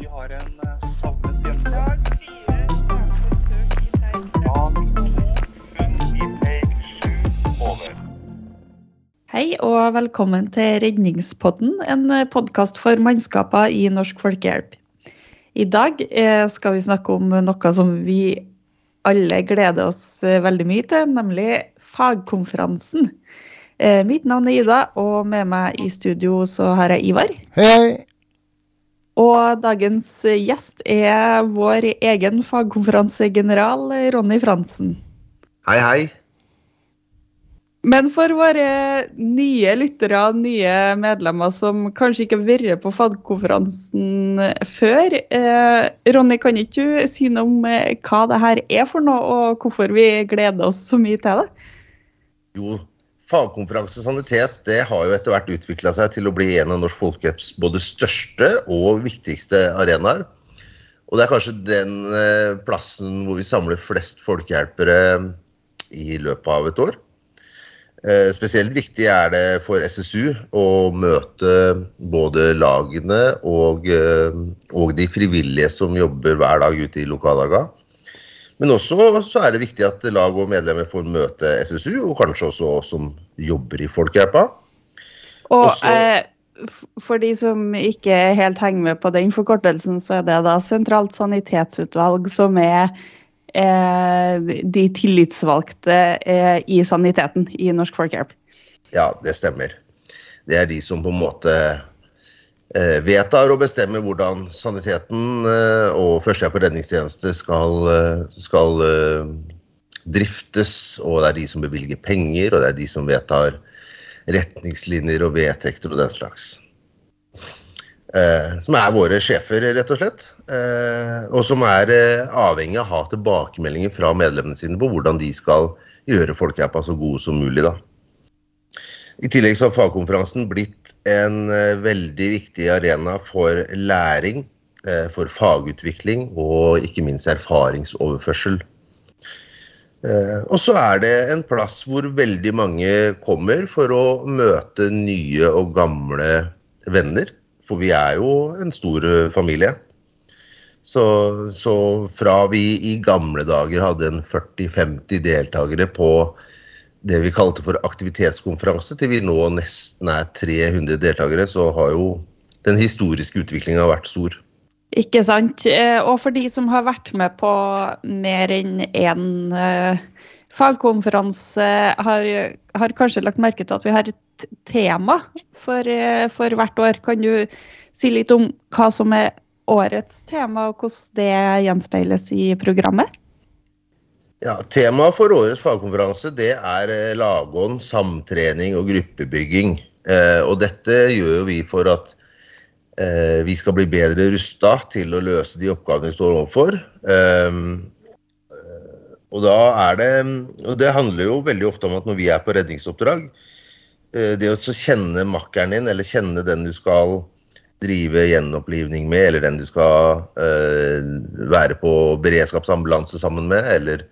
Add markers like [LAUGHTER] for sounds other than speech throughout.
Vi har en eh, savnet jente. Hei og velkommen til Redningspodden, en podkast for mannskaper i Norsk Folkehjelp. I dag eh, skal vi snakke om noe som vi alle gleder oss eh, veldig mye til, nemlig fagkonferansen. Eh, Mitt navn er Ida, og med meg i studio så har jeg Ivar. Hei, hei. Og dagens gjest er vår egen fagkonferansegeneral Ronny Fransen. Hei, hei. Men for våre nye lyttere, nye medlemmer som kanskje ikke har vært på fagkonferansen før, eh, Ronny, kan ikke du si noe om eh, hva det her er for noe, og hvorfor vi gleder oss så mye til det? Jo, fagkonferanse sanitet det har jo etter hvert utvikla seg til å bli en av Norsk Folkehjelps både største og viktigste arenaer. Og det er kanskje den eh, plassen hvor vi samler flest folkehjelpere i løpet av et år. Eh, Spesielt viktig er det for SSU å møte både lagene og, eh, og de frivillige som jobber hver dag ute i lokallaga. Men også så er det viktig at lag og medlemmer får møte SSU, og kanskje også oss som jobber i Folkehjelpa. Og Også- eh, for de som ikke helt henger med på den forkortelsen, så er det da Sentralt sanitetsutvalg som er eh, de tillitsvalgte eh, i saniteten i Norsk Folkehjelp. Ja, det stemmer. Det er de som på en måte vedtar og bestemmer hvordan saniteten eh, og førstehjelp og redningstjeneste skal, eh, skal eh, driftes. Og det er de som bevilger penger, og det er de som vedtar retningslinjer og vedtekter og den slags. Eh, som er våre sjefer, rett og slett. Eh, og som er eh, avhengig av å ha tilbakemeldinger fra medlemmene sine på hvordan de skal gjøre folkehjelpa så gode som mulig. da. I tillegg så har fagkonferansen blitt en eh, veldig viktig arena for læring, eh, for fagutvikling og ikke minst erfaringsoverførsel. Eh, Og så er det en plass hvor veldig mange kommer for å møte nye og gamle venner. For vi er jo en stor familie. Så, så fra vi i gamle dager hadde en 40-50 deltakere på det vi kalte for aktivitetskonferanse, til vi nå nesten er 300 deltakere, så har jo den historiske utviklinga vært stor. Ikke sant? Eh, Og for de som har vært med på mer enn én eh, fagkonferanse, har, har kanskje lagt merke til at vi har et tema for, eh, for hvert år. Kan du si litt om hva som er årets tema, og hvordan det gjenspeiles i programmet? Ja, Temaet for årets fagkonferanse det er eh, lagånd, samtrening og gruppebygging. Eh, og dette gjør jo vi for at eh, vi skal bli bedre rusta til å løse de oppgavene vi står overfor. Eh, eh, og da er det Og det handler jo veldig ofte om at når vi er på redningsoppdrag, eh, det å kjenne makkeren din, eller kjenne den du skal drive gjenopplivning med, eller den du skal eh, være på beredskapsambulanse sammen med, eller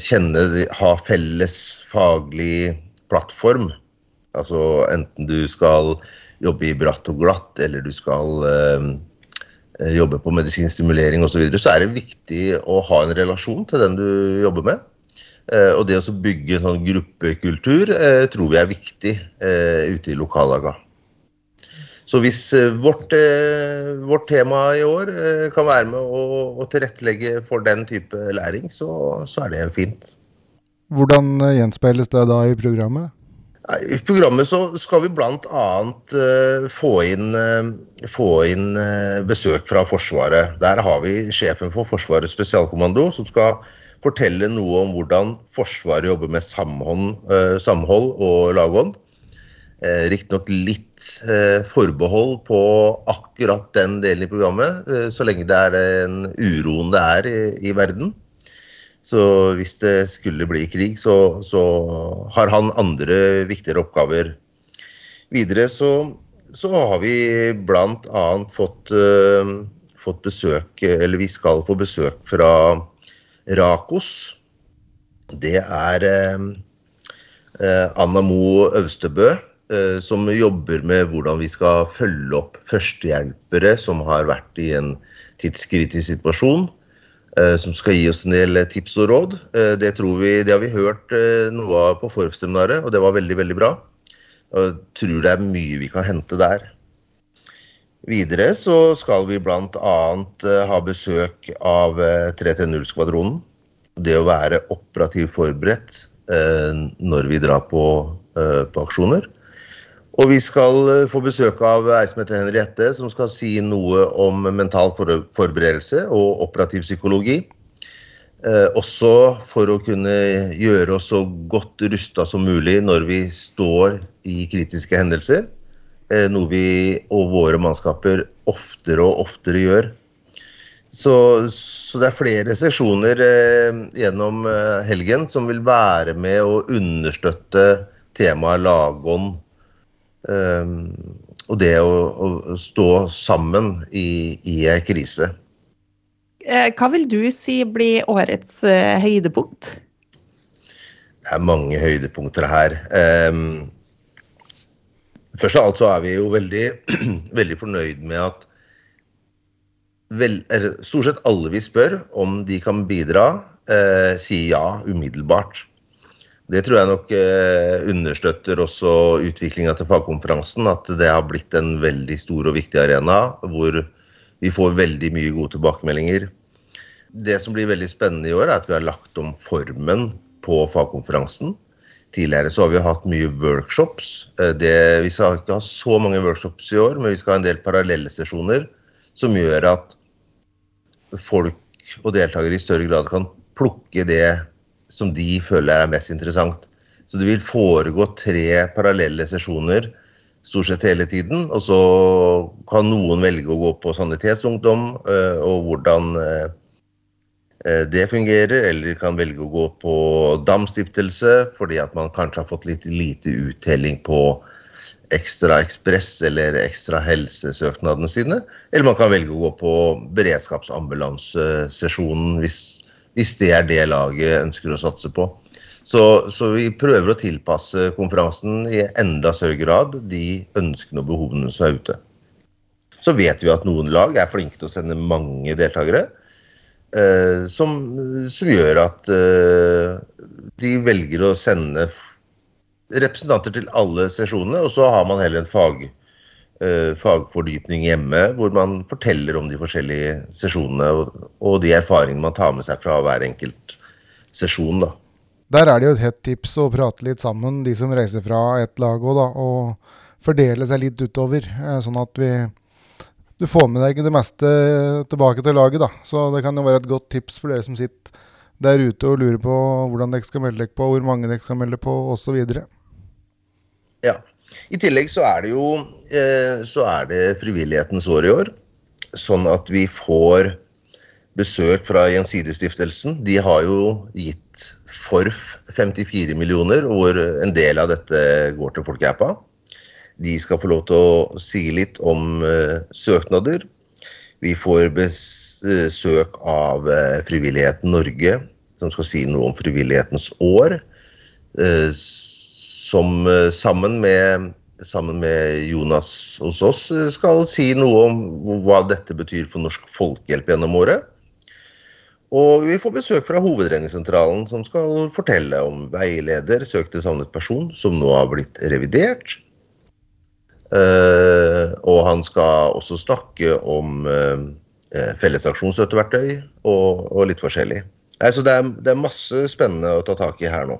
kjenne, ha felles faglig plattform. Altså enten du skal jobbe i bratt og glatt, eller du skal eh, eh, jobbe på medisinsk stimulering osv., så, videre, så er det viktig å ha en relasjon til den du jobber med. Eh, og det å bygge en sånn gruppekultur eh, tror vi er viktig eh, ute i lokallaga. Så hvis eh, vårt, eh, vårt tema i år eh, kan være med å, å tilrettelegge for den type læring, så, så er det fint. Hvordan gjenspeiles det da i programmet? I programmet så skal vi bl.a. Få inn, få inn besøk fra Forsvaret. Der har vi sjefen for Forsvarets spesialkommando, som skal fortelle noe om hvordan Forsvaret jobber med samhold, samhold og lagånd. Eh, Riktignok litt eh, forbehold på akkurat den delen i programmet, eh, så lenge det er den uroen det er i, i verden. Så hvis det skulle bli krig, så, så har han andre viktigere oppgaver. Videre så, så har vi bl.a. Fått, eh, fått besøk Eller vi skal få besøk fra Rakos. Det er eh, eh, Anna Mo Øvstebø som jobber med hvordan vi skal følge opp førstehjelpere som har vært i en tidskritisk situasjon. eh, Som skal gi oss en del tips og råd. Eh, Det, vi, det har vi hørt eh, noe av på forseminaret, og det var veldig, veldig bra. Jeg tror det er mye vi kan hente der. Videre så skal vi bl.a. ha besøk av eh, 330-skvadronen. Det å være operativt forberedt eh, når vi drar på, eh, på aksjoner. Og vi skal eh, få besøk av ei som heter Henriette, som skal si noe om mental forberedelse og operativ psykologi. Eh, også for å kunne gjøre oss så godt rusta som mulig når vi står i kritiske hendelser. Eh, noe vi og våre mannskaper oftere og oftere gjør. Så, så det er flere sesjoner eh, gjennom helgen som vil være med å understøtte temaet lagånd. Eh, og det å, å stå sammen i, i en krise. Eh, Hva vil du si blir årets eh, høydepunkt? Det er mange høydepunkter her. Ehm, først av alt så er vi jo veldig, [CLEARS THROAT] veldig fornøyd med at vel, stort sett alle vi spør om de kan bidra, eh, sier ja umiddelbart. Det tror jeg nok eh, understøtter også utviklinga til fagkonferansen. At det har blitt en veldig stor og viktig arena hvor vi får veldig mye gode tilbakemeldinger. Det som blir veldig spennende i år, er at vi har lagt om formen på fagkonferansen. Tidligere så har vi hatt mye workshops. Eh, Det, vi skal ikke ha så mange workshops i år, men vi skal ha en del parallelle sesjoner som gjør at folk og deltakere i større grad kan plukke det som de føler er mest interessant. Så det vil foregå tre parallelle sesjoner stort sett hele tiden. Og så kan noen velge å gå på sanitetsungdom eh, og hvordan eh, eh, det fungerer, eller kan velge å gå på Dam-stiftelse fordi at man kanskje har fått litt lite uttelling på Ekstra Ekspress eller Ekstra helsesøknadene sine. Eller man kan velge å gå på beredskapsambulansesesjonen hvis, hvis det er det laget ønsker å satse på. Så, så vi prøver å tilpasse konferansen i enda større grad de ønskene og behovene som er ute. Så vet vi at noen lag er flinke til å sende mange deltakere. eh, som, som gjør at eh, de velger å sende representanter til alle sesjonene, og så har man heller en fag, fagfordypning hjemme hvor man forteller om de forskjellige sesjonene og, de erfaringene man tar med seg fra hver enkelt sesjon. da. Der er det jo et hett tips å prate litt sammen, de som reiser fra ett lag òg, da. Og fordele seg litt utover. eh, Sånn at vi Du får med deg det meste tilbake til laget, da. Så det kan jo være et godt tips for dere som sitter der ute og lurer på hvordan dere skal melde dere på, hvor mange dere skal melde på, osv. Ja. I tillegg så er det jo eh, så er det frivillighetens år i år. Sånn at vi får besøk fra Gjensidigestiftelsen. De har jo gitt Forf 54 millioner, hvor en del av dette går til folkeappa. De skal få lov til å si litt om eh, søknader. Vi får besøk av eh, Frivilligheten Norge, som skal si noe om frivillighetens år. Som eh, sammen med, sammen med Jonas hos oss eh, skal si noe om hva dette betyr for Norsk Folkehjelp gjennom året. Og vi får besøk fra Hovedredningssentralen, som skal fortelle om veileder søk til savnet person, som nå har blitt revidert. Uh, og han skal også snakke om uh, eh, felles aksjonsstøtteverktøy og, og litt forskjellig. Nei, så det er, det er masse spennende å ta tak i her nå.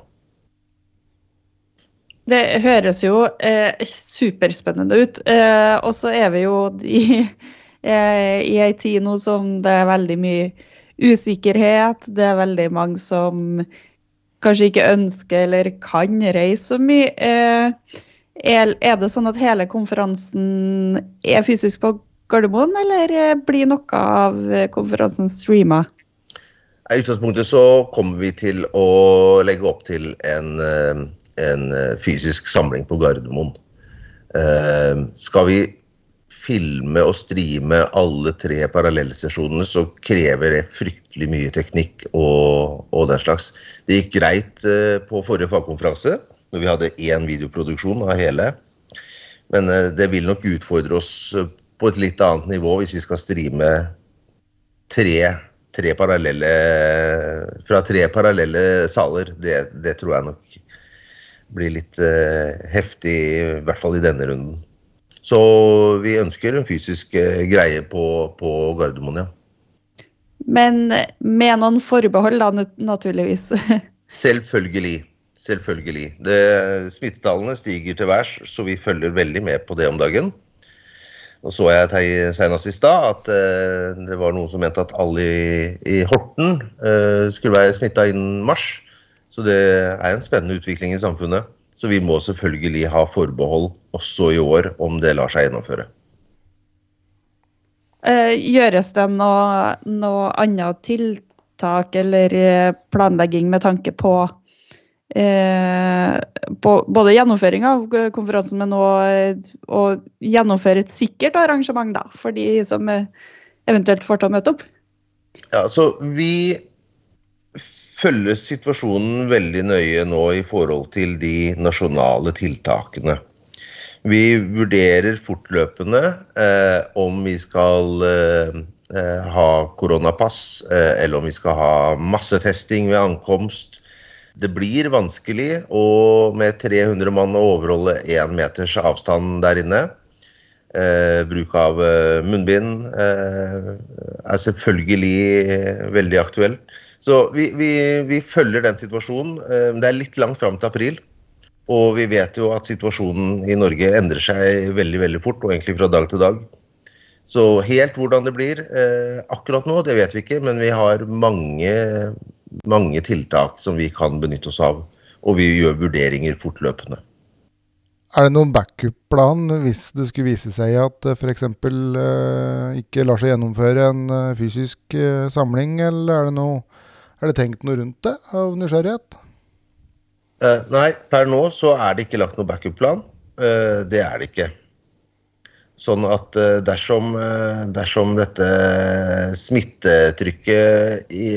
Det høres jo eh, superspennende ut. Eh, og så er vi jo i, [LAUGHS] eh, i ei tid nå som det er veldig mye usikkerhet. Det er veldig mange som kanskje ikke ønsker eller kan reise så mye. Eh, er, det sånn at hele konferansen er fysisk på Gardermoen, eller eh, blir noe av eh, konferansen streama? I utgangspunktet så kommer vi til å legge opp til en, eh, en eh, fysisk samling på Gardermoen. Eh, skal vi filme og streame alle tre parallellsesjonene, så krever det fryktelig mye teknikk og, og den slags. Det gikk greit eh, på forrige fagkonferanse, når vi hadde én videoproduksjon av hele. Men det vil nok utfordre oss på et litt annet nivå hvis vi skal streame tre, tre parallelle fra tre parallelle saler. Det, det tror jeg nok blir litt eh, heftig, i hvert fall i denne runden. Så vi ønsker en fysisk eh, greie på, på Gardermoen, ja. Men med noen forbehold, da, naturligvis. [LAUGHS] Selvfølgelig. Selvfølgelig. Det, smittetallene stiger til værs, så vi følger veldig med på det om dagen. Nå så jeg senest i stad at eh, det var noen som mente at alle i, i Horten eh, skulle være smitta innen mars. Så det er en spennende utvikling i samfunnet. Så vi må selvfølgelig ha forbehold også i år om det lar seg gjennomføre. Eh, Gjøres det noe, noe annet tiltak eller eh, planlegging med tanke på, eh, på både gjennomføring av konferansen, men òg å gjennomføre et sikkert arrangement da, for de som eh, eventuelt får til å møte opp? Ja, så vi følger situasjonen veldig nøye nå i forhold til de nasjonale tiltakene. Vi vurderer fortløpende eh, om vi skal eh, eh, ha koronapass, eh, eller om vi skal ha massetesting ved ankomst. Det blir vanskelig å, med 300 mann å overholde én meters avstand der inne. Eh, bruk av eh, munnbind eh, er selvfølgelig veldig aktuelt. Så vi, vi, vi følger den situasjonen. Eh, det er litt langt fram til april. Og vi vet jo at situasjonen i Norge endrer seg veldig veldig fort, og egentlig fra dag til dag. Så helt hvordan det blir eh, akkurat nå, det vet vi ikke, men vi har mange, mange tiltak som vi kan benytte oss av. Og vi gjør vurderinger fortløpende. Er det noen backup-plan hvis det skulle vise seg at det f.eks. Eh, ikke lar seg gjennomføre en eh, fysisk eh, samling, eller er det, noe, er det tenkt noe rundt det av nysgjerrighet? Eh, nei, per nå så er det ikke lagt noen backup-plan. Eh, det er det ikke. Sånn at eh, dersom, eh, dersom dette smittetrykket i,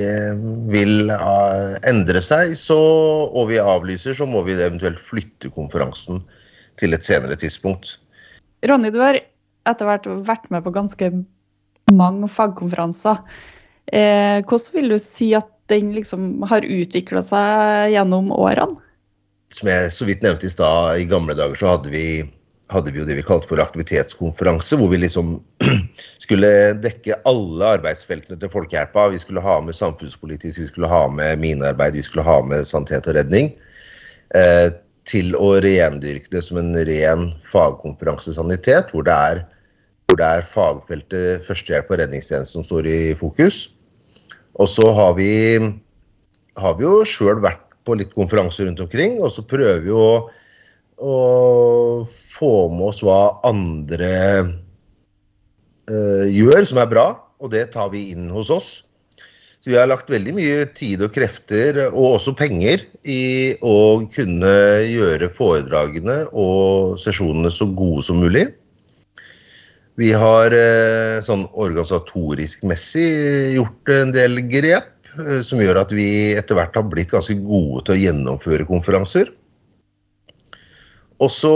vil eh, endre seg, så, og vi avlyser, så må vi eventuelt flytte konferansen til et senere tidspunkt. Ronny, du har etter hvert vært med på ganske mange fagkonferanser. Eh, hvordan vil du si at den liksom har utvikla seg gjennom årene? Som jeg så vidt nevnte i stad, i gamle dager så hadde vi, hadde vi jo det vi kalte for aktivitetskonferanse, hvor vi liksom [CLEARS THROAT] skulle dekke alle arbeidsfeltene til Folkehjelpa. Vi skulle ha med samfunnspolitisk, vi skulle ha med minearbeid, vi skulle ha med sanitet og redning. Eh, til å rendyrke det som en ren fagkonferanse sanitet, hvor det er, hvor det er fagfeltet førstehjelp og redningstjeneste som står i fokus. Og så har vi, har vi jo sjøl vært på litt konferanser rundt omkring, og så prøver vi å, å få med oss hva andre uh, gjør som er bra, og det tar vi inn hos oss. Så vi har lagt veldig mye tid og krefter, og også penger, i å kunne gjøre foredragene og sesjonene så gode som mulig. Vi har eh, sånn organisatorisk messig gjort en del grep eh, som gjør at vi etter hvert har blitt ganske gode til å gjennomføre konferanser. Og så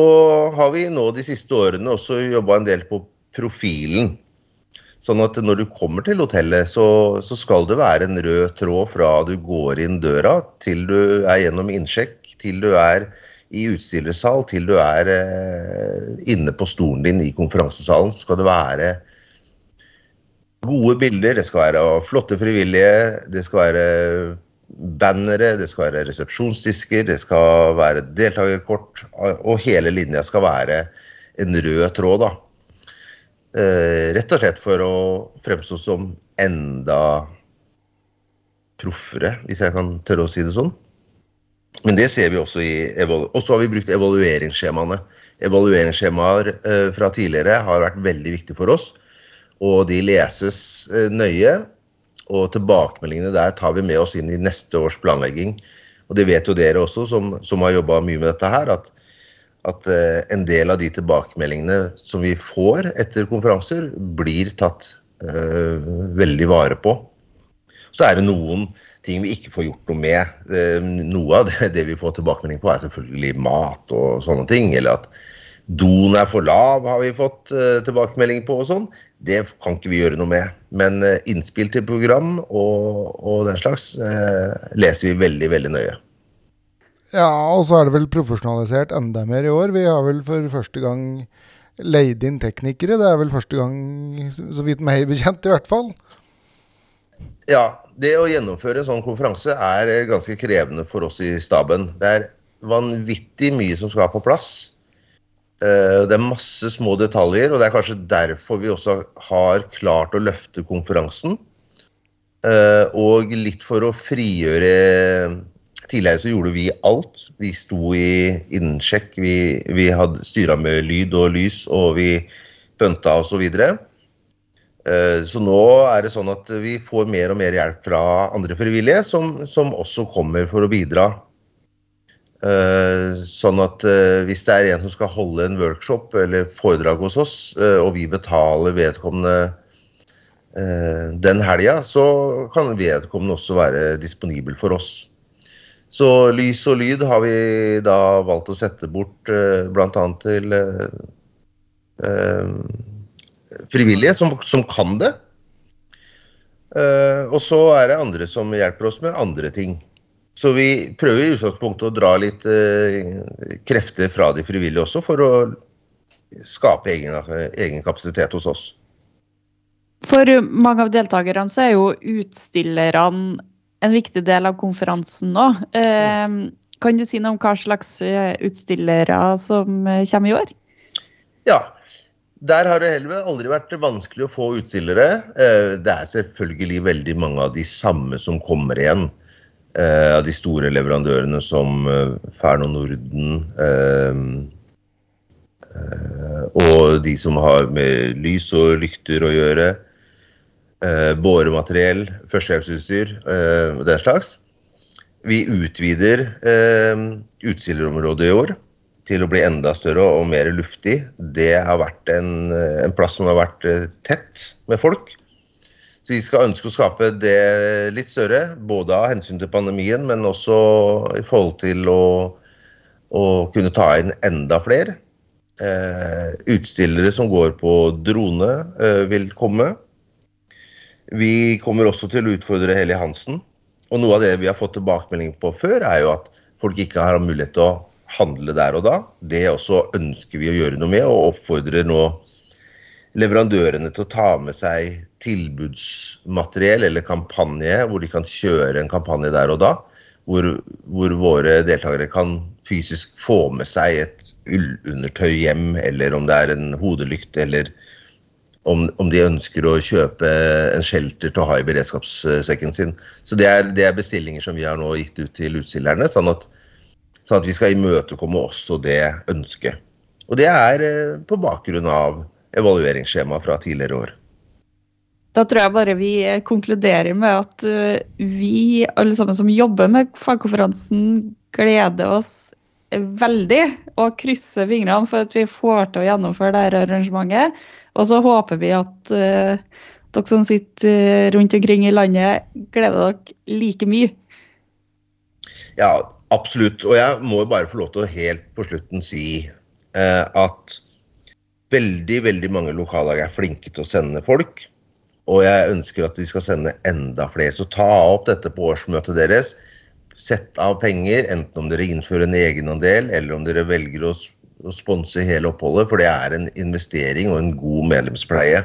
har vi nå de siste årene også jobba en del på profilen. Sånn at når du kommer til hotellet, så, så, skal det være en rød tråd fra du går inn døra, til du er gjennom innsjekk, til du er i utstillersal, til du er eh, inne på stolen din i konferansesalen. Skal det være gode bilder, det skal være flotte frivillige, det skal være bannere, det skal være resepsjonsdisker, det skal være deltakerkort, og hele linja skal være en rød tråd. da. Eh, rett og slett for å fremstå som enda proffere, hvis jeg kan tørre å si det sånn. Men det ser vi også i Og så har vi brukt evalueringsskjemaene. Evalueringsskjemaer eh, fra tidligere har vært veldig viktig for oss. Og de leses eh, nøye. Og tilbakemeldingene der tar vi med oss inn i neste års planlegging. Og det vet jo dere også, som, som har jobba mye med dette her, at at eh, en del av de tilbakemeldingene som vi får etter konferanser, blir tatt uh, veldig vare på. Så er det noen ting vi ikke får gjort noe med. Uh, noe av det, det, vi får tilbakemelding på, er selvfølgelig mat og sånne ting. Eller at doen er for lav, har vi fått eh, tilbakemelding på og sånn. Det kan ikke vi gjøre noe med. Men eh, innspill til program og, og den slags eh, leser vi veldig, veldig nøye. Ja, og så er det vel profesjonalisert enda mer i år. Vi har vel for første gang leid inn teknikere. Det er vel første gang, så vidt meg bekjent i hvert fall. Ja, det å gjennomføre en sånn konferanse er eh, ganske krevende for oss i staben. Det er vanvittig mye som skal på plass. Eh, Det er masse små detaljer, og det er kanskje derfor vi også har klart å løfte konferansen. Eh, Og litt for å frigjøre Tidligere så gjorde vi alt. Vi sto i innsjekk, vi, vi hadde styra med lyd og lys, og vi pønta og så Så nå er det sånn at vi får mer og mer hjelp fra andre frivillige, som, som også kommer for å bidra. Eh, Sånn at eh, hvis det er en som skal holde en workshop eller foredrag hos oss, eh, og vi betaler vedkommende eh, den helga, så kan vedkommende også være disponibel for oss. Så lys og lyd har vi da valgt å sette bort eh, bl.a. til eh, eh, frivillige som, som kan det. Uh, og så er det andre som hjelper oss med andre ting. Så vi prøver i utgangspunktet å dra litt uh, krefter fra de frivillige også, for å skape egen, egen kapasitet hos oss. For mange av deltakerne så er jo utstillerne en viktig del av konferansen nå. Uh, kan du si noe om hva slags utstillere som kommer i år? Ja. Der har det heller aldri vært vanskelig å få utstillere. Eh, Det er selvfølgelig veldig mange av de samme som kommer igjen. eh, Av de store leverandørene som eh, Ferno Norden. Og de som har med lys og lykter å gjøre. Båremateriell, førstehjelpsutstyr eh, og den slags. Vi utvider utstillerområdet i år til å bli enda større og mer luftig. Det har vært en, en plass som har vært eh, tett med folk. Så vi skal ønske å skape det litt større, både av hensyn til pandemien, men også i forhold til å, å kunne ta inn enda flere. Eh, utstillere som går på drone, eh, vil komme. Vi kommer også til å utfordre Helly Hansen. Og noe av det vi har fått tilbakemelding på før, er jo at folk ikke har mulighet til å handle der og da. Det også ønsker vi å gjøre noe med, og oppfordrer nå leverandørene til å ta med seg tilbudsmateriell eller kampanje, hvor de kan kjøre en kampanje der og da. Hvor, hvor våre deltakere kan fysisk få med seg et ullundertøy hjem, eller om det er en hodelykt, eller om, om de ønsker å kjøpe en shelter til å ha i beredskapssekken sin. Så det er, det er bestillinger som vi har nå gitt ut til utstillerne, sånn at, sånn at vi skal imøtekomme også det ønsket. Og det er eh, på bakgrunn av evalueringsskjema fra tidligere år. Da tror jeg bare vi eh, konkluderer med at eh, vi alle sammen som jobber med fagkonferansen, gleder oss veldig og krysser fingrene for at vi får til å gjennomføre dette arrangementet. Og så håper vi at dere som sitter rundt omkring i landet, gleder dere like mye. Ja, absolutt. Og jeg må bare få lov til å helt på slutten si eh, at veldig, veldig mange lokallag er flinke til å sende folk. Og jeg ønsker at de skal sende enda flere. Så ta opp dette på årsmøtet deres. Sett av penger, enten om dere innfører en egenandel, eller om dere velger å sponse hele oppholdet, for det er en investering og en god medlemspleie.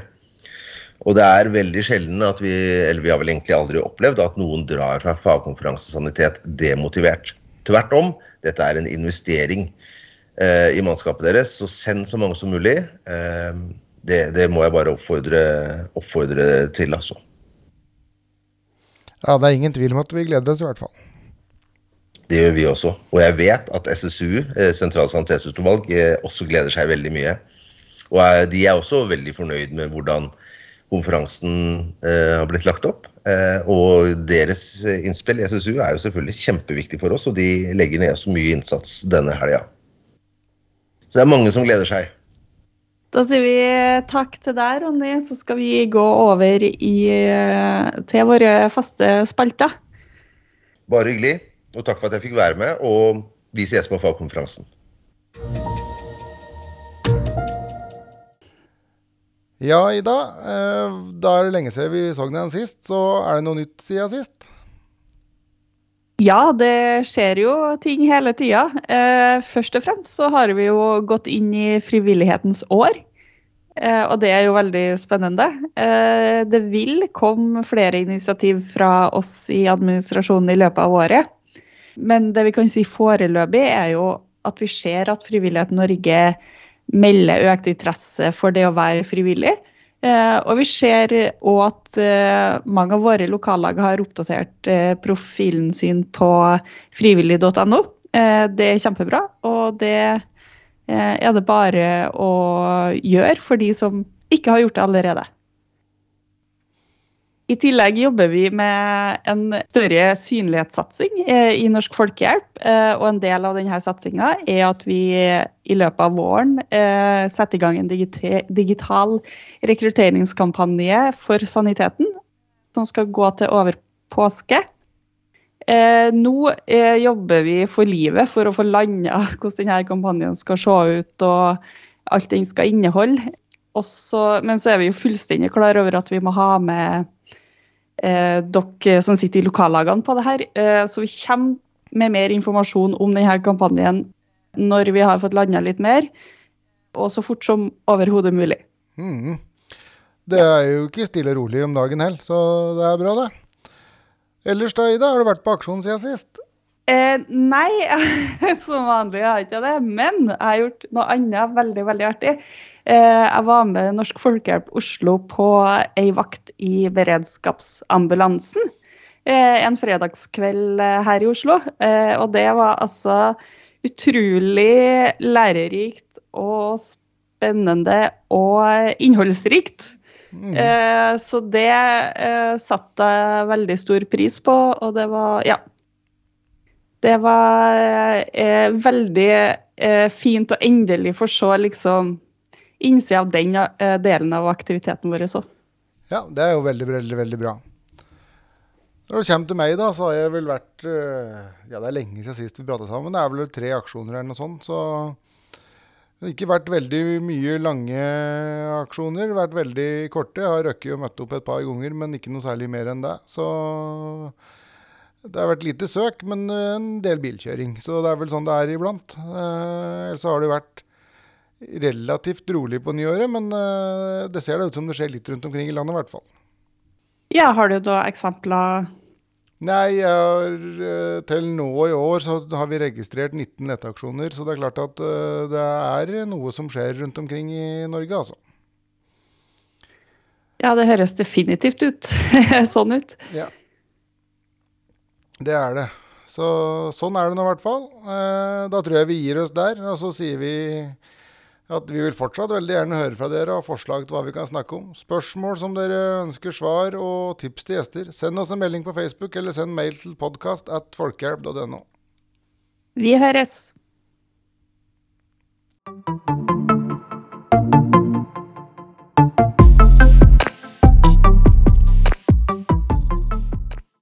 Og det er veldig sjelden at vi, eller vi har vel egentlig aldri opplevd, at noen drar fra fagkonferansesanitet demotivert. Tvert om, dette er en investering eh, i mannskapet deres, så send så mange som mulig. Eh, det, det må jeg bare oppfordre, oppfordre til, altså. Ja, det er ingen tvil om at vi gleder oss i hvert fall. Det gjør vi også. Og jeg vet at SSU, eh, Sentralt sanitetsutvalg, eh, også gleder seg veldig mye. Og eh, de er også veldig fornøyd med hvordan konferansen eh, har blitt lagt opp. Eh, og deres innspill i SSU er jo selvfølgelig kjempeviktig for oss, og de legger ned så mye innsats denne helga. Så det er mange som gleder seg. Da sier vi takk til deg, Ronny. Så skal vi gå over i, eh, til våre faste spalter. Bare hyggelig, og takk for at jeg fikk være med. Og vi ses på fagkonferansen. Ja, Ida. Eh, da er det lenge siden vi så den sist, så er det noe nytt siden sist? Ja, det skjer jo ting hele tida. Eh, først og fremst så har vi jo gått inn i frivillighetens år. Eh, og det er jo veldig spennende. Det vil komme flere initiativ fra oss i administrasjonen i løpet av året. Men det vi kan si foreløpig, er jo at vi ser at Frivillighet Norge melder økt interesse for det å være frivillig. Eh, og vi ser òg at eh, mange av våre lokallag har oppdatert eh, profilen sin på frivillig.no. Det er kjempebra, og det er det bare å gjøre for de som ikke har gjort det allerede. I tillegg jobber vi med en større synlighetssatsing eh, i Norsk Folkehjelp. eh, Og en del av denne satsinga er at vi i løpet av våren eh, setter i gang en digital rekrutteringskampanje for saniteten, som skal gå til over påske. Nå jobber vi for livet for å få landa [LAUGHS] hvordan denne kampanjen skal se ut og alt den skal inneholde. Også, men så er vi jo fullstendig klar over at vi må ha med dere som sitter i lokallagene på det her. Eh, så vi kommer med mer informasjon om denne kampanjen når vi har fått landa litt mer, og så fort som overhodet mulig. Mm. Det er jo ikke stille og rolig om dagen heller, så det er bra, det. Ellers da, Ida, har du vært på aksjon siden sist? Eh, nei, [LAUGHS] som vanlig har jeg ikke det. Men jeg har gjort noe annet veldig veldig artig. Eh, jeg var med Norsk Folkehjelp Oslo på ei vakt i beredskapsambulansen. Eh, en fredagskveld eh, her i Oslo. Eh, og det var altså utrolig lærerikt og spennende og innholdsrikt. Mm. Eh, så det eh, satte jeg veldig stor pris på, og det var Ja. Det var eh, veldig fint å endelig få se liksom innsida av den eh, delen av aktiviteten vår òg. Ja, det er jo veldig, veldig, veldig bra. Når det kommer til meg, da, så har jeg vel vært øh, Ja, det er lenge siden sist vi prata sammen. Det er vel tre aksjoner eller noe sånt. Så det har ikke vært veldig mye lange aksjoner. Vært veldig korte. Jeg har røkket og møtt opp et par ganger, men ikke noe særlig mer enn det. Så det har vært lite søk, men en del bilkjøring. Så det er vel sånn det er iblant. Eh, Ellers har det vært relativt rolig på nyåret, men øh, det ser da ut som det skjer litt rundt omkring i landet, i hvert fall. Ja, har du da eksempler Nei, har, eh, til nå i år så har vi registrert 19 leteaksjoner, så det er klart at eh, det er noe som skjer rundt omkring i Norge, altså. Ja, det høres definitivt ut. [LAUGHS] sånn ut. Ja. Det er det. Så sånn er det nå i hvert fall. Eh, Da tror jeg vi gir oss der, og så sier vi at vi vil fortsatt veldig gjerne høre fra dere og forslag til hva vi kan snakke om. Spørsmål som dere ønsker svar, og tips til gjester. Send oss en melding på Facebook, eller send mail til podcast at folkehjelp.no. Vi høres!